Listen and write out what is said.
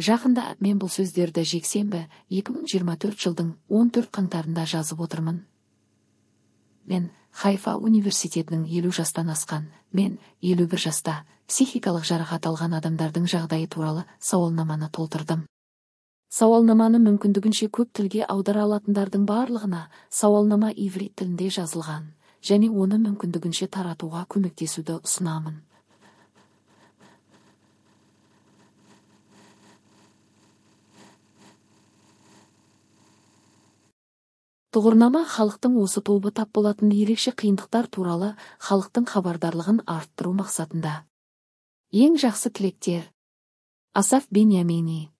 жақында мен бұл сөздерді жексенбі 2024 жылдың 14 қаңтарында жазып отырмын. Мен хайфа университетінің елу жастан асқан мен елу бір жаста психикалық жарақат алған адамдардың жағдайы туралы сауалнаманы толтырдым. Сауалнаманы мүмкіндігінше көп тілге аудара алатындардың барлығына сауалнама иврит тілінде жазылған және оны мүмкіндігінше таратуға көмектесуді ұсынамын. Тұғырнама халықтың осы тобы тап болатын ерекше қиындықтар туралы халықтың хабардарлығын арттыру мақсатында. Ең жақсы тілектер. Асаф беньямини.